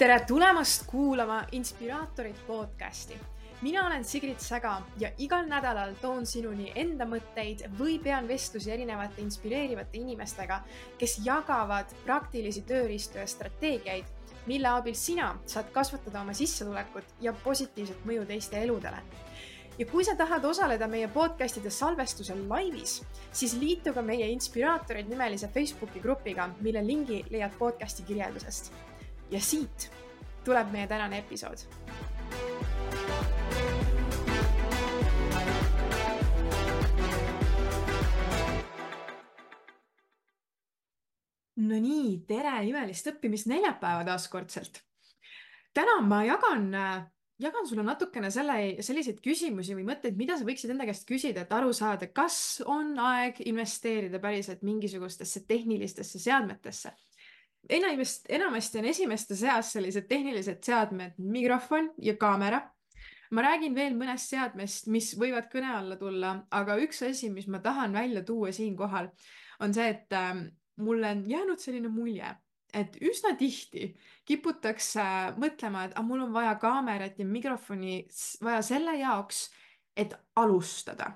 tere tulemast kuulama Inspiraatorid podcasti. mina olen Sigrid Säga ja igal nädalal toon sinuni enda mõtteid või pean vestlusi erinevate inspireerivate inimestega, kes jagavad praktilisi tööriistu ja strateegiaid, mille abil sina saad kasvatada oma sissetulekut ja positiivset mõju teiste eludele ja kui sa tahad osaleda meie podcastide salvestusel laivis, siis liitu ka meie Inspiraatorid nimelise Facebooki grupiga, mille lingi leiad podcasti kirjeldusest ja siit tuleb meie tänane episood. no nii, tere imelist õppimist neljapäeva taaskordselt. täna ma jagan, jagan sulle natukene selle, selliseid küsimusi või mõtteid, mida sa võiksid enda käest küsida, et aru saada, kas on aeg investeerida päriselt mingisugustesse tehnilistesse seadmetesse enamast, enamasti on esimeste seas sellised tehnilised seadmed, mikrofon ja kaamera. ma räägin veel mõnest seadmest, mis võivad kõne alla tulla, aga üks asi, mis ma tahan välja tuua siinkohal, on see, et äh, mulle on jäänud selline mulje, et üsna tihti kiputakse mõtlema, et ah, mul on vaja kaamerat ja mikrofoni vaja selle jaoks, et alustada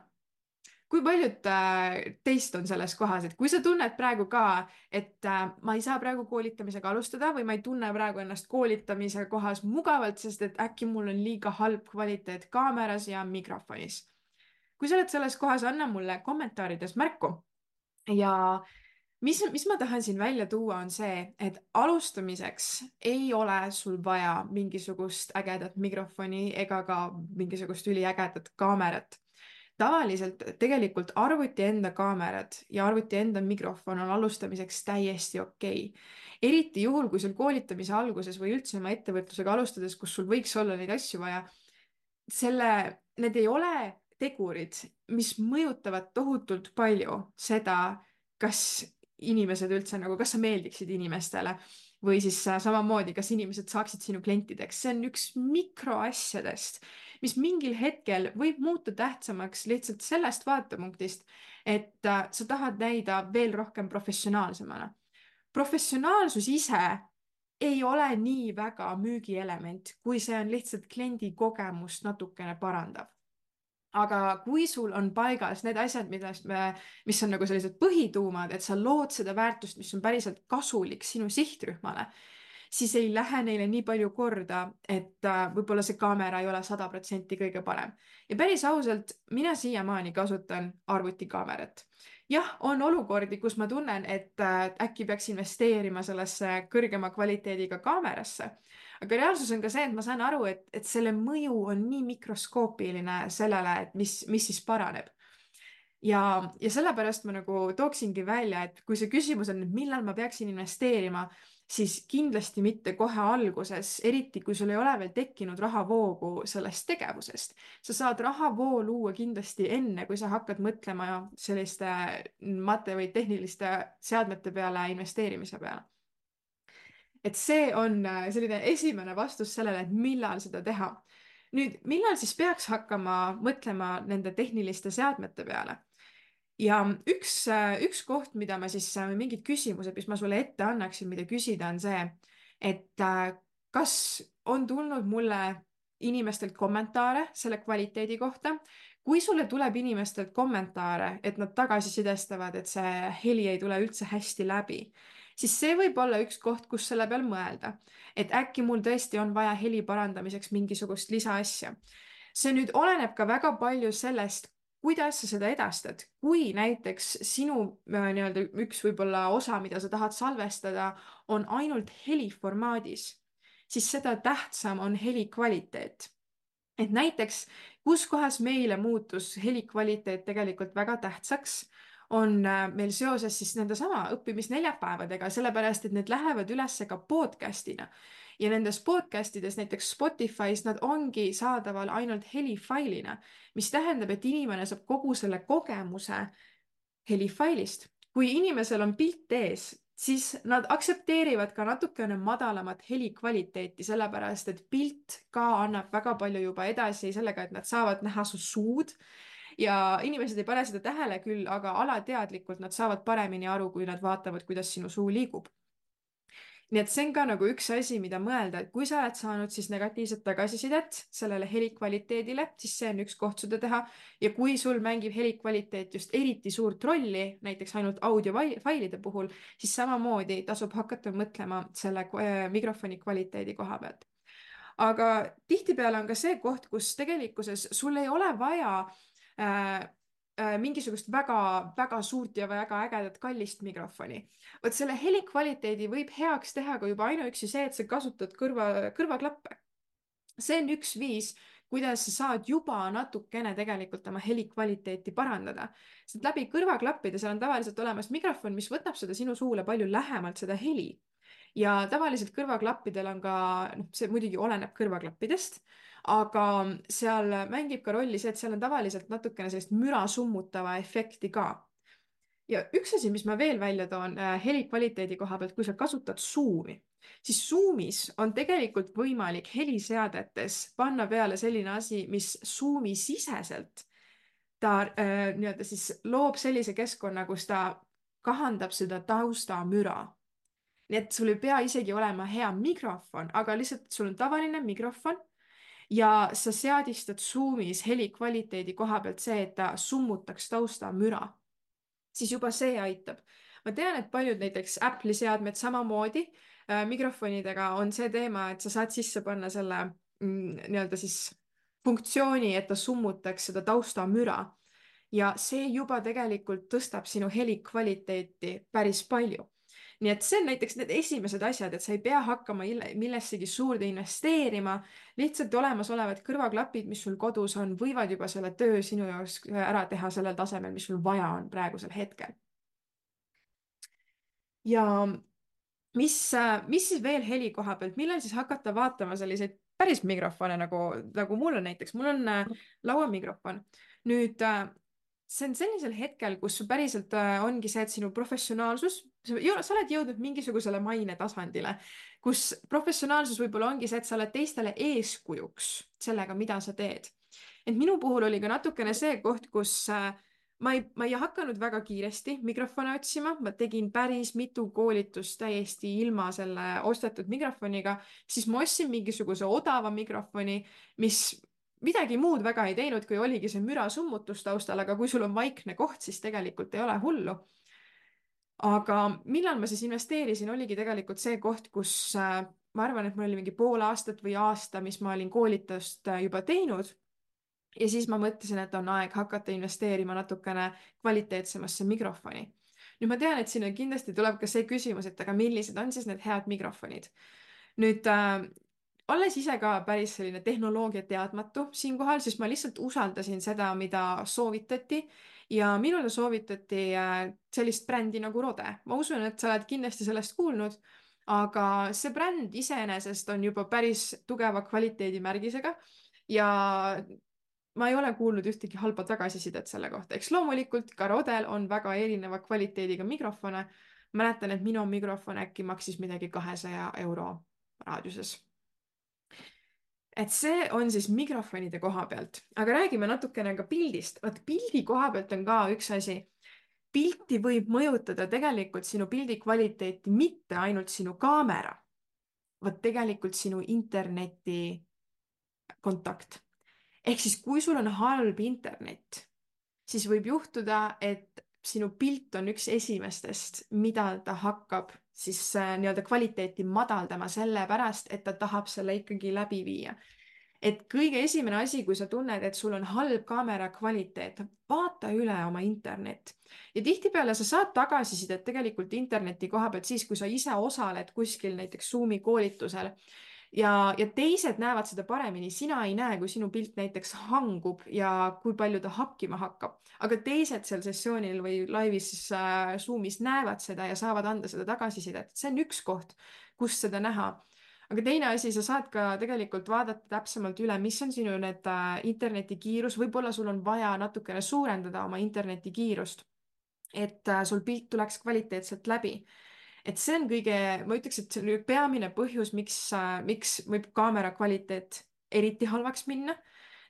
kui paljud äh, teist on selles kohas, et kui sa tunned praegu ka, et äh, ma ei saa praegu koolitamisega alustada või ma ei tunne praegu ennast koolitamise kohas mugavalt, sest et äkki mul on liiga halb kvaliteet kaameras ja mikrofonis. kui sa oled selles kohas, anna mulle kommentaarides märku. ja mis, mis ma tahan siin välja tuua, on see, et alustamiseks ei ole sul vaja mingisugust ägedat mikrofoni ega ka mingisugust üliägedat kaamerat tavaliselt tegelikult arvuti enda kaamerad ja arvuti enda mikrofon on alustamiseks täiesti okei. Okay.. eriti juhul, kui sul koolitamise alguses või üldse oma ettevõtlusega alustades, kus sul võiks olla neid asju vaja, selle, need ei ole tegurid, mis mõjutavad tohutult palju seda, kas inimesed üldse nagu, kas sa meeldiksid inimestele või siis samamoodi, kas inimesed saaksid sinu klientideks, see on üks mikroasjadest, mis mingil hetkel võib muuta tähtsamaks lihtsalt sellest vaatepunktist, et äh, sa tahad näida veel rohkem professionaalsemana. professionaalsus ise ei ole nii väga müügielement, kui see on lihtsalt kliendi kogemust natukene parandav aga kui sul on paigas need asjad, millest me, mis on nagu sellised põhituumad, et sa lood seda väärtust, mis on päriselt kasulik sinu sihtrühmale, siis ei lähe neile nii palju korda, et äh, võib-olla see kaamera ei ole sada protsenti kõige parem. ja päris ausalt, mina siiamaani kasutan arvutikaamerat. jah, on olukordi, kus ma tunnen, et äh, äkki peaks investeerima sellesse kõrgema kvaliteediga kaamerasse aga reaalsus on ka see, et ma saan aru, et, et selle mõju on nii mikroskoopiline sellele, et mis, mis siis paraneb. ja, ja sellepärast ma nagu tooksingi välja, et kui see küsimus on, millal ma peaksin investeerima, siis kindlasti mitte kohe alguses, eriti kui sul ei ole veel tekkinud rahavoogu sellest tegevusest. sa saad rahavoo luua kindlasti enne, kui sa hakkad mõtlema selliste mate või tehniliste seadmete peale investeerimise peale et see on äh, selline esimene vastus sellele, et millal seda teha. nüüd, millal siis peaks hakkama mõtlema nende tehniliste seadmete peale? Ja üks, üks koht, mida ma siis, mingid küsimused, mis ma sulle ette annaksin, mida küsida, on see, et kas on tulnud mulle inimestelt kommentaare selle kvaliteedi kohta. kui sulle tuleb inimestelt kommentaare, et nad tagasisidestavad, et see heli ei tule üldse hästi läbi siis see võib olla üks koht, kus selle peal mõelda, et äkki mul tõesti on vaja heli parandamiseks mingisugust lisaasja. see nüüd oleneb ka väga palju sellest, kuidas sa seda edastad, kui näiteks sinu äh, nii-öelda üks võib-olla osa, mida sa tahad salvestada, on ainult heliformaadis, siis seda tähtsam on heli kvaliteet et näiteks, kus kohas meile muutus heli kvaliteet tegelikult väga tähtsaks, on äh, meil seoses siis nendesama õppimisneljapäevadega, sellepärast et need lähevad üles ka podcast'ina. Ja nendes podcast ides, näiteks Spotify's, nad ongi saadaval ainult helifailina, mis tähendab, et inimene saab kogu selle kogemuse helifailist. kui inimesel on pilt ees, siis nad aktsepteerivad ka natukene madalamat helikvaliteeti, sellepärast et pilt ka annab väga palju juba edasi sellega, et nad saavad näha su suud ja inimesed ei pane seda tähele küll, aga alateadlikult nad saavad paremini aru, kui nad vaatavad, kuidas sinu suu liigub. Nii et see on ka nagu üks asi, mida mõelda, et kui sa oled saanud siis negatiivset tagasisidet sellele helikvaliteedile, siis see on üks koht seda teha. ja kui sul mängib helikvaliteet just eriti suurt rolli, näiteks ainult audiofailide puhul, siis samamoodi tasub hakata mõtlema selle äh, mikrofoni kvaliteedi koha pealt. aga tihtipeale on ka see koht, kus tegelikkuses sul ei ole vaja äh, mingisugust väga-väga suurt ja väga ägedat kallist mikrofoni. vot selle heli kvaliteedi võib heaks teha ka juba ainuüksi see, et sa kasutad kõrva, kõrvaklappe. see on üks viis, kuidas sa saad juba natukene tegelikult oma heli kvaliteeti parandada. sest läbi kõrvaklappide seal on tavaliselt olemas mikrofon, mis võtab seda sinu suule palju lähemalt, seda heli ja tavaliselt kõrvaklappidel on ka, noh, see muidugi oleneb kõrvaklappidest aga seal mängib ka rolli see, et seal on tavaliselt natukene sellist müra summutava efekti ka. ja üks asi, mis ma veel välja toon äh, heli kvaliteedi koha pealt, kui sa kasutad Zoomi, siis Zoomis on tegelikult võimalik heliseadetes panna peale selline asi, mis Zoomi siseselt ta äh, nii-öelda siis loob sellise keskkonna, kus ta kahandab seda taustamüra nii et sul ei pea isegi olema hea mikrofon, aga lihtsalt sul on tavaline mikrofon ja sa seadistad Zoomis heli kvaliteedi koha pealt see, et ta summutaks taustamüra, siis juba see aitab. ma tean, et paljud näiteks Apple'i seadmed samamoodi äh, mikrofonidega on see teema, et sa saad sisse panna selle mm, nii-öelda siis funktsiooni, et ta summutaks seda taustamüra ja see juba tegelikult tõstab sinu heli kvaliteeti päris palju nii et see on näiteks need esimesed asjad, et sa ei pea hakkama millessegi suurde investeerima. lihtsalt olemasolevad kõrvaklapid, mis sul kodus on, võivad juba selle töö sinu jaoks ära teha sellel tasemel, mis sul vaja on praegusel hetkel. ja mis, mis siis veel heli koha pealt, millal siis hakata vaatama selliseid päris mikrofone nagu, nagu mul on näiteks, mul on äh, lauamikrofon. nüüd äh, see on sellisel hetkel, kus päriselt äh, ongi see, et sinu professionaalsus, sa oled jõudnud mingisugusele mainetasandile, kus professionaalsus võib-olla ongi see, et sa oled teistele eeskujuks sellega, mida sa teed. et minu puhul oli ka natukene see koht, kus äh, ma ei, ma ei hakanud väga kiiresti mikrofone otsima, ma tegin päris mitu koolitust täiesti ilma selle ostetud mikrofoniga, siis ma ostsin mingisuguse odava mikrofoni, mis midagi muud väga ei teinud, kui oligi see mürasummutus taustal, aga kui sul on vaikne koht, siis tegelikult ei ole hullu. Aga millal ma siis investeerisin, oligi tegelikult see koht, kus äh, ma arvan, et mul oli mingi pool aastat või aasta, mis ma olin koolitust äh, juba teinud. ja siis ma mõtlesin, et on aeg hakata investeerima natukene kvaliteetsemasse mikrofoni. nüüd ma tean, et siin kindlasti tuleb ka see küsimus, et aga millised on siis need head mikrofonid nüüd äh, olles ise ka päris selline tehnoloogia teadmatu siinkohal, siis ma lihtsalt usaldasin seda, mida soovitati ja minule soovitati äh, sellist brändi nagu Rode. ma usun, et sa oled kindlasti sellest kuulnud, aga see bränd iseenesest on juba päris tugeva kvaliteedimärgisega ja ma ei ole kuulnud ühtegi halba tagasisidet selle kohta, eks loomulikult ka Rodel on väga erineva kvaliteediga mikrofone. mäletan, et minu mikrofon äkki maksis midagi kahesaja euro raadiuses et see on siis mikrofonide koha pealt, aga räägime natukene ka pildist. vot pildi koha pealt on ka üks asi. pilti võib mõjutada tegelikult sinu pildi kvaliteeti mitte ainult sinu kaamera, vaid tegelikult sinu interneti kontakt. ehk siis, kui sul on halb internet, siis võib juhtuda, et sinu pilt on üks esimestest, mida ta hakkab siis äh, nii-öelda kvaliteeti madaldama sellepärast, et ta tahab selle ikkagi läbi viia. et kõige esimene asi, kui sa tunned, et sul on halb kaamera kvaliteet, vaata üle oma internet ja tihtipeale sa saad tagasisidet tegelikult interneti koha pealt siis, kui sa ise osaled kuskil näiteks Zoomi koolitusel ja, ja teised näevad seda paremini, sina ei näe, kui sinu pilt näiteks hangub ja kui palju ta hakkima hakkab, aga teised seal sessioonil või laivis äh, Zoomis näevad seda ja saavad anda seda tagasisidet, see on üks koht, kus seda näha. Aga teine asi, sa saad ka tegelikult vaadata täpsemalt üle, mis on sinu need äh, internetikiirus, võib-olla sul on vaja natukene suurendada oma internetikiirust, et äh, sul pilt tuleks kvaliteetselt läbi et see on kõige, ma ütleks, et see on peamine põhjus, miks, miks võib kaamera kvaliteet eriti halvaks minna.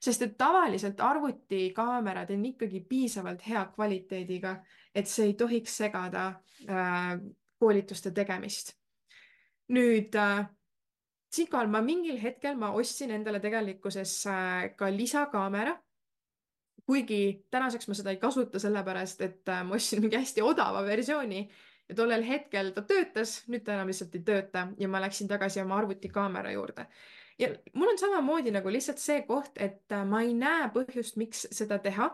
sest et tavaliselt arvutikaamerad on ikkagi piisavalt hea kvaliteediga, et see ei tohiks segada äh, koolituste tegemist. nüüd äh, siinkohal ma mingil hetkel ma ostsin endale tegelikkuses äh, ka lisakaamera kuigi tänaseks ma seda ei kasuta, sellepärast et äh, ma ostsin mingi hästi odava versiooni ja tollel hetkel ta töötas, nüüd ta enam lihtsalt ei tööta ja ma läksin tagasi oma arvutikaamera juurde. ja mul on samamoodi nagu lihtsalt see koht, et äh, ma ei näe põhjust, miks seda teha,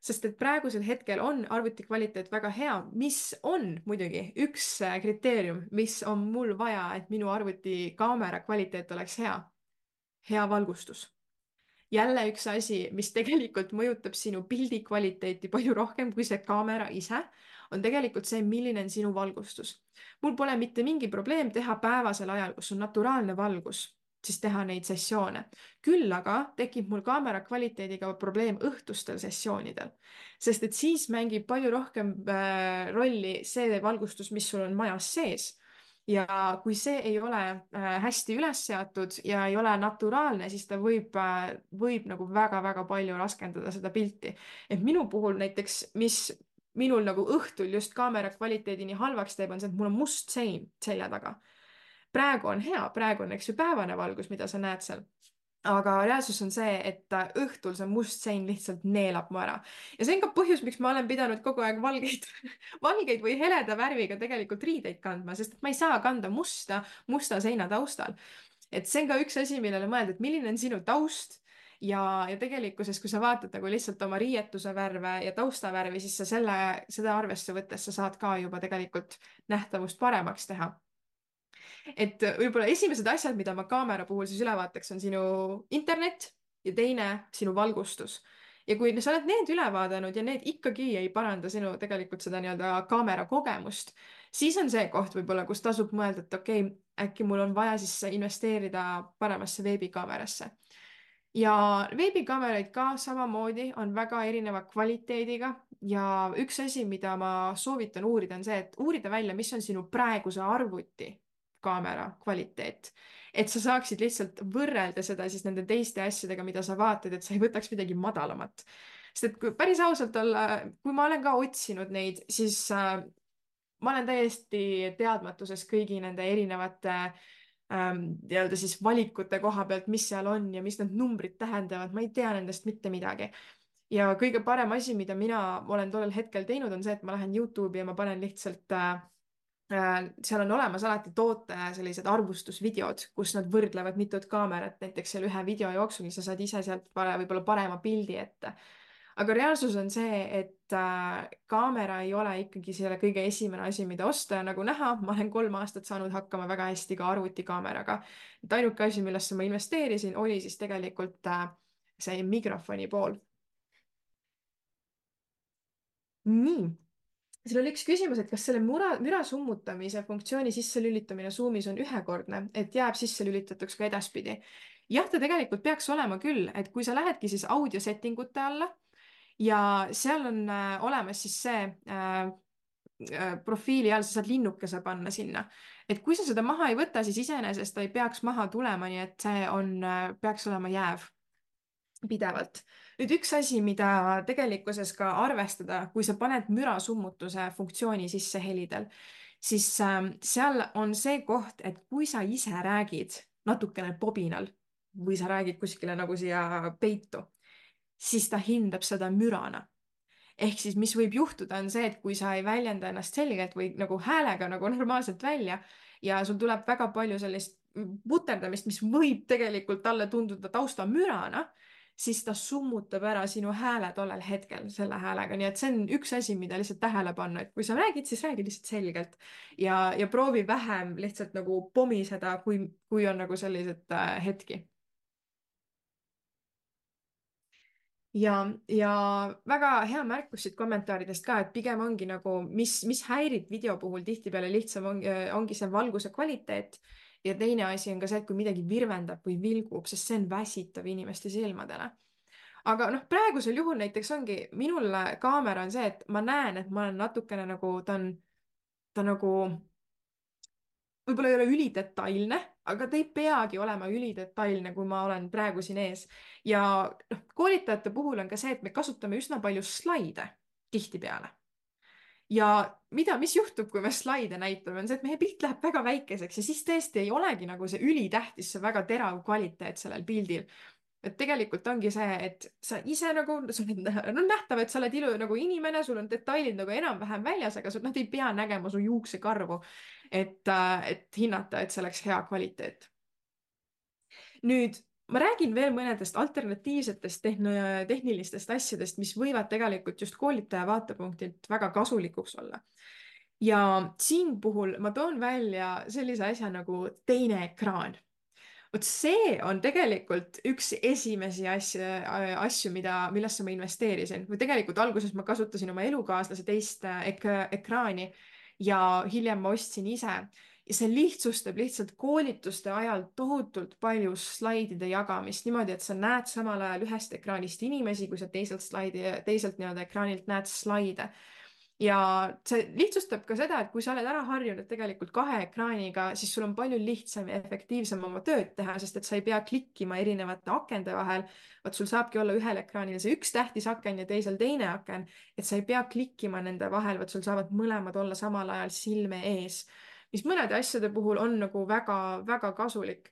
sest et praegusel hetkel on arvuti kvaliteet väga hea, mis on muidugi üks äh, kriteerium, mis on mul vaja, et minu arvutikaamera kvaliteet oleks hea. hea valgustus jälle üks asi, mis tegelikult mõjutab sinu pildi kvaliteeti palju rohkem kui see kaamera ise, on tegelikult see, milline on sinu valgustus. mul pole mitte mingi probleem teha päevasel ajal, kus on naturaalne valgus, siis teha neid sessioone. küll aga tekib mul kaamera kvaliteediga probleem õhtustel sessioonidel, sest et siis mängib palju rohkem äh, rolli see valgustus, mis sul on majas sees ja kui see ei ole äh, hästi üles seatud ja ei ole naturaalne, siis ta võib, äh, võib nagu väga-väga palju raskendada seda pilti. et minu puhul näiteks, mis minul nagu õhtul just kaamera kvaliteedi nii halvaks teeb, on see, et mul on must sein selja taga. praegu on hea, praegu on, eks ju, päevane valgus, mida sa näed seal aga reaalsus on see, et õhtul see must sein lihtsalt neelab mu ära ja see on ka põhjus, miks ma olen pidanud kogu aeg valgeid valgeid või heleda värviga tegelikult riideid kandma, sest ma ei saa kanda musta musta seina taustal. et see on ka üks asi, millele mõelda, et milline on sinu taust ja, ja tegelikkuses, kui sa vaatad nagu lihtsalt oma riietuse värve ja taustavärvi, siis sa selle, seda arvesse võttes sa saad ka juba tegelikult nähtavust paremaks teha et võib-olla esimesed asjad, mida ma kaamera puhul siis üle vaataks, on sinu internet ja teine sinu valgustus. ja kui sa oled need üle vaadanud ja need ikkagi ei paranda sinu tegelikult seda nii-öelda kaamera kogemust, siis on see koht võib-olla, kus tasub mõelda, et okei okay,, äkki mul on vaja siis investeerida paremasse veebikaamerasse ja veebikaameraid ka samamoodi on väga erineva kvaliteediga ja üks asi, mida ma soovitan uurida, on see, et uurida välja, mis on sinu praeguse arvuti kaamera kvaliteet. et sa saaksid lihtsalt võrrelda seda siis nende teiste asjadega, mida sa vaatad, et sa ei võtaks midagi madalamat. sest et kui päris ausalt olla, kui ma olen ka otsinud neid, siis äh, ma olen täiesti teadmatuses kõigi nende erinevate ähm, nii-öelda siis valikute koha pealt, mis seal on ja mis need numbrid tähendavad, ma ei tea nendest mitte midagi ja kõige parem asi, mida mina olen tollel hetkel teinud, on see, et ma lähen Youtube'i ja ma panen lihtsalt äh, Äh, seal on olemas alati toote sellised arvustusvideod, kus nad võrdlevad mitut kaamerat, näiteks seal ühe video jooksul sa saad ise sealt võib-olla parema pildi ette. aga reaalsus on see, et äh, kaamera ei ole ikkagi selle kõige esimene asi, mida osta ja nagu näha, ma olen kolm aastat saanud hakkama väga hästi ka arvutikaameraga. et ainuke asi, millesse ma investeerisin, oli siis tegelikult äh, see mikrofoni pool. nii seal oli üks küsimus, et kas selle mura, müra summutamise funktsiooni sisselülitamine Zoomis on ühekordne, et jääb sisse lülitatuks ka edaspidi. jah, ta tegelikult peaks olema küll, et kui sa lähedki siis audio setting ute alla ja seal on äh, olemas siis see äh, äh, profiili all, sa saad linnukese panna sinna. et kui sa seda maha ei võta, siis iseenesest ta ei peaks maha tulema, nii et see on äh,, peaks olema jääv pidevalt. nüüd üks asi, mida tegelikkuses ka arvestada, kui sa paned mürasummutuse funktsiooni sisse helidel, siis äh, seal on see koht, et kui sa ise räägid natukene pobinal või sa räägid kuskile nagu siia peitu, siis ta hindab seda mürana ehk siis, mis võib juhtuda, on see, et kui sa ei väljenda ennast selgelt või nagu häälega nagu normaalselt välja ja sul tuleb väga palju sellist puterdamist, mis võib tegelikult talle tunduda taustamürana siis ta summutab ära sinu hääle tollel hetkel selle häälega, nii et see on üks asi, mida lihtsalt tähele panna, et kui sa räägid, siis räägi lihtsalt selgelt. Ja, ja proovi vähem lihtsalt nagu pomiseda, kui, kui on nagu selliseid äh, hetki. ja, ja väga hea märkus siit kommentaaridest ka, et pigem ongi nagu, mis, mis häirib video puhul tihtipeale lihtsam ongi, ongi see valguse kvaliteet ja teine asi on ka see, et kui midagi virvendab või vilgub, sest see on väsitav inimeste silmadele. aga noh, praegusel juhul näiteks ongi, minul kaamera on see, et ma näen, et ma olen natukene nagu, ta on, ta nagu võib-olla ei ole ülidetailne, aga ta ei peagi olema ülidetailne, kui ma olen praegu siin ees. ja noh, koolitajate puhul on ka see, et me kasutame üsna palju slaide tihtipeale ja mida, mis juhtub, kui me slaide näitame, on see, et meie pilt läheb väga väikeseks ja siis tõesti ei olegi nagu see ülitähtis, see väga terav kvaliteet sellel pildil. et tegelikult ongi see, et sa ise nagu, sa oled, no nähtav, et sa oled ilu nagu inimene, sul on detailid nagu enam-vähem väljas, aga nad ei pea nägema su juuksekarvu, et, äh, et hinnata, et see oleks hea kvaliteet. nüüd ma räägin veel mõnedest alternatiivsetest tehn tehnilistest asjadest, mis võivad tegelikult just koolitaja vaatepunktilt väga kasulikuks olla. ja siin puhul ma toon välja sellise asja nagu teine ekraan. vot see on tegelikult üks esimesi asju, asju, mida, millesse ma investeerisin või tegelikult alguses ma kasutasin oma elukaaslase teist ek ekraani ja hiljem ma ostsin ise ja see lihtsustab lihtsalt koolituste ajal tohutult palju slaidide jagamist niimoodi, et sa näed samal ajal ühest ekraanist inimesi, kui sa teiselt slaidi, teiselt nii-öelda ekraanilt näed slaide. ja see lihtsustab ka seda, et kui sa oled ära harjunud tegelikult kahe ekraaniga, siis sul on palju lihtsam ja efektiivsem oma tööd teha, sest et sa ei pea klikkima erinevate akende vahel. vot sul saabki olla ühel ekraanil see üks tähtis aken ja teisel teine aken, et sa ei pea klikkima nende vahel, vot sul saavad mõlemad olla samal ajal silme ees mis mõnede asjade puhul on nagu väga-väga kasulik.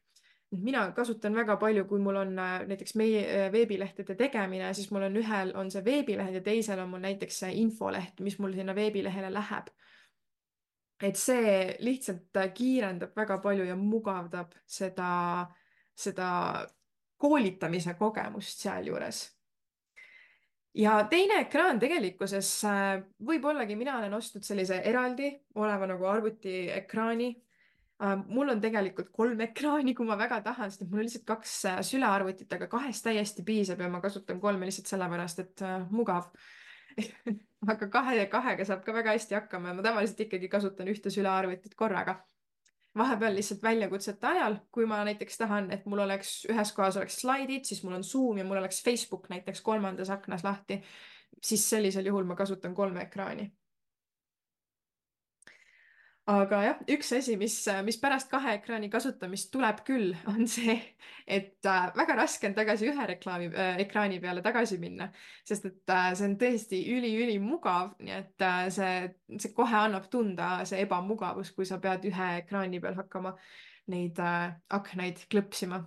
mina kasutan väga palju, kui mul on äh, näiteks meie äh, veebilehtede tegemine, siis mul on ühel on see veebilehed ja teisel on mul näiteks see infoleht, mis mul sinna veebilehele läheb. et see lihtsalt äh, kiirendab väga palju ja mugavdab seda, seda koolitamise kogemust sealjuures ja teine ekraan tegelikkuses äh, võib-ollagi, mina olen ostnud sellise eraldi oleva nagu arvutiekraani. Äh, mul on tegelikult kolm ekraani, kui ma väga tahan, sest mul on lihtsalt kaks äh, sülearvutit, aga kahest täiesti piisab ja ma kasutan kolme lihtsalt sellepärast, et mugav aga kahe ja kahega saab ka väga hästi hakkama ja ma tavaliselt ikkagi kasutan ühte sülearvutit korraga vahepeal lihtsalt väljakutsete ajal, kui ma näiteks tahan, et mul oleks ühes kohas oleks slaidid, siis mul on Zoom ja mul oleks Facebook näiteks kolmandas aknas lahti, siis sellisel juhul ma kasutan kolme ekraani aga jah, üks asi, mis, mis pärast kahe ekraani kasutamist tuleb küll, on see, et äh, väga raske on tagasi ühe reklaami äh,, ekraani peale tagasi minna, sest et äh, see on tõesti üliülimugav, nii et äh, see, see kohe annab tunda see ebamugavus, kui sa pead ühe ekraani peal hakkama neid äh, aknaid klõpsima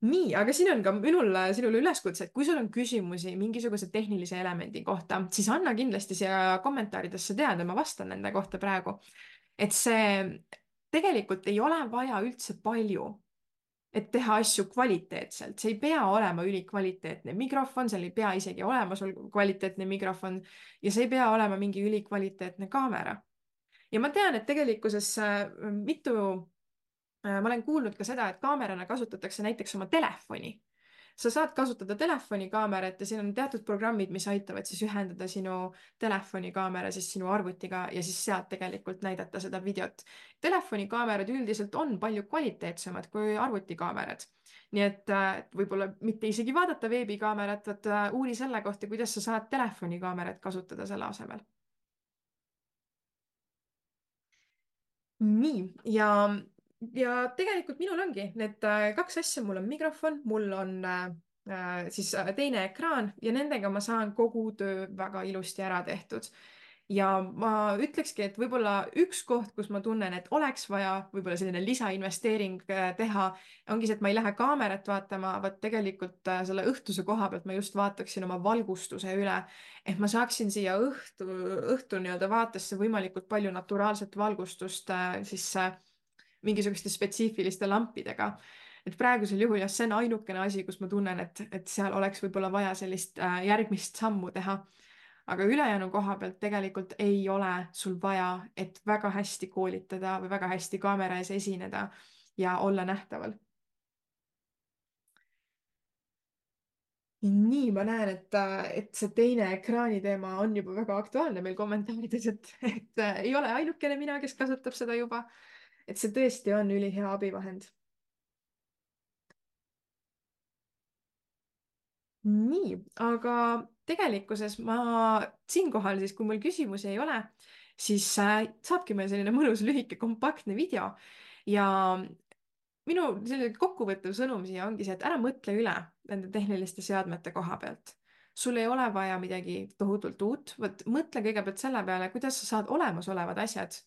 nii, aga siin on ka minul sinule üleskutse, et kui sul on küsimusi mingisuguse tehnilise elemendi kohta, siis anna kindlasti siia kommentaaridesse teada, ma vastan nende kohta praegu. et see tegelikult ei ole vaja üldse palju, et teha asju kvaliteetselt, see ei pea olema ülikvaliteetne mikrofon, seal ei pea isegi olema sul kvaliteetne mikrofon ja see ei pea olema mingi ülikvaliteetne kaamera. ja ma tean, et tegelikkuses äh, mitu Äh, ma olen kuulnud ka seda, et kaamerana kasutatakse näiteks oma telefoni. sa saad kasutada telefoni kaamerat ja siin on teatud programmid, mis aitavad siis ühendada sinu telefoni kaamera siis sinu arvutiga ja siis sealt tegelikult näidata seda videot. Telefoni kaamerad üldiselt on palju kvaliteetsemad kui arvutikaamerad. nii et äh, võib-olla mitte isegi vaadata veebikaamerat, vaid äh, uuri selle kohta, kuidas sa saad telefoni kaamerat kasutada selle asemel nii, ja ja tegelikult minul ongi need äh, kaks asja, mul on mikrofon, mul on äh, äh siis äh, teine ekraan ja nendega ma saan kogu töö väga ilusti ära tehtud. ja ma ütlekski, et võib-olla üks koht, kus ma tunnen, et oleks vaja võib-olla selline lisainvesteering teha, ongi see, et ma ei lähe kaamerat vaatama, vaid tegelikult selle õhtuse koha pealt ma just vaataksin oma valgustuse üle, et ma saaksin siia õhtu, õhtu nii-öelda vaatesse võimalikult palju naturaalset valgustust siis mingisuguste spetsiifiliste lampidega. et praegusel juhul jah, see on ainukene asi, kus ma tunnen, et, et seal oleks võib-olla vaja sellist äh, järgmist sammu teha. aga ülejäänu koha pealt tegelikult ei ole sul vaja, et väga hästi koolitada või väga hästi kaamera ees esineda ja olla nähtaval nii, ma näen, et, äh, et see teine ekraani teema on juba väga aktuaalne meil kommentaarides, et, et äh, ei ole ainukene mina, kes kasutab seda juba et see tõesti on ülihea abivahend. nii, aga tegelikkuses ma siinkohal siis, kui mul küsimusi ei ole, siis äh, saabki meil selline mõnus lühike kompaktne video. Ja minu selline kokkuvõttev sõnum siia ongi see, et ära mõtle üle nende tehniliste seadmete koha pealt. Sul ei ole vaja midagi tohutult uut, vot mõtle kõigepealt selle peale, kuidas sa saad olemasolevad asjad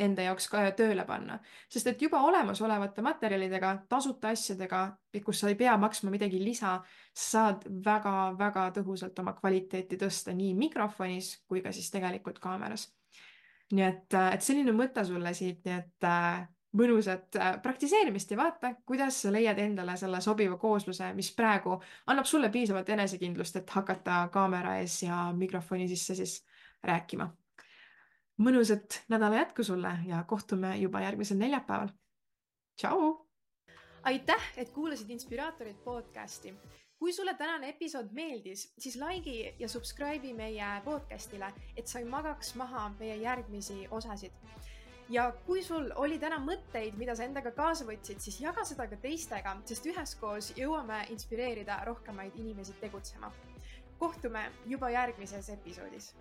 enda jaoks ka tööle panna. sest et juba olemasolevate materjalidega, tasuta asjadega, kus sa ei pea maksma midagi lisa, saad väga-väga tõhusalt oma kvaliteeti tõsta nii mikrofonis kui ka siis tegelikult kaameras. nii et, et selline mõte sulle siit, nii et äh, mõnusat äh, praktiseerimist ja vaata, kuidas sa leiad endale selle sobiva koosluse, mis praegu annab sulle piisavalt enesekindlust, et hakata kaamera ees ja mikrofoni sisse siis rääkima mõnusat nädala jätku sulle ja kohtume juba järgmisel neljapäeval. tšau. aitäh, et kuulasid Inspiraatorid podcasti. kui sulle tänane episood meeldis, siis like'i ja subscribe'i meie podcastile, et sa ei magaks maha meie järgmisi osasid ja kui sul oli täna mõtteid, mida sa endaga kaasa võtsid, siis jaga seda ka teistega, sest üheskoos jõuame inspireerida rohkemaid inimesi tegutsema. Kohtume juba järgmises episoodis.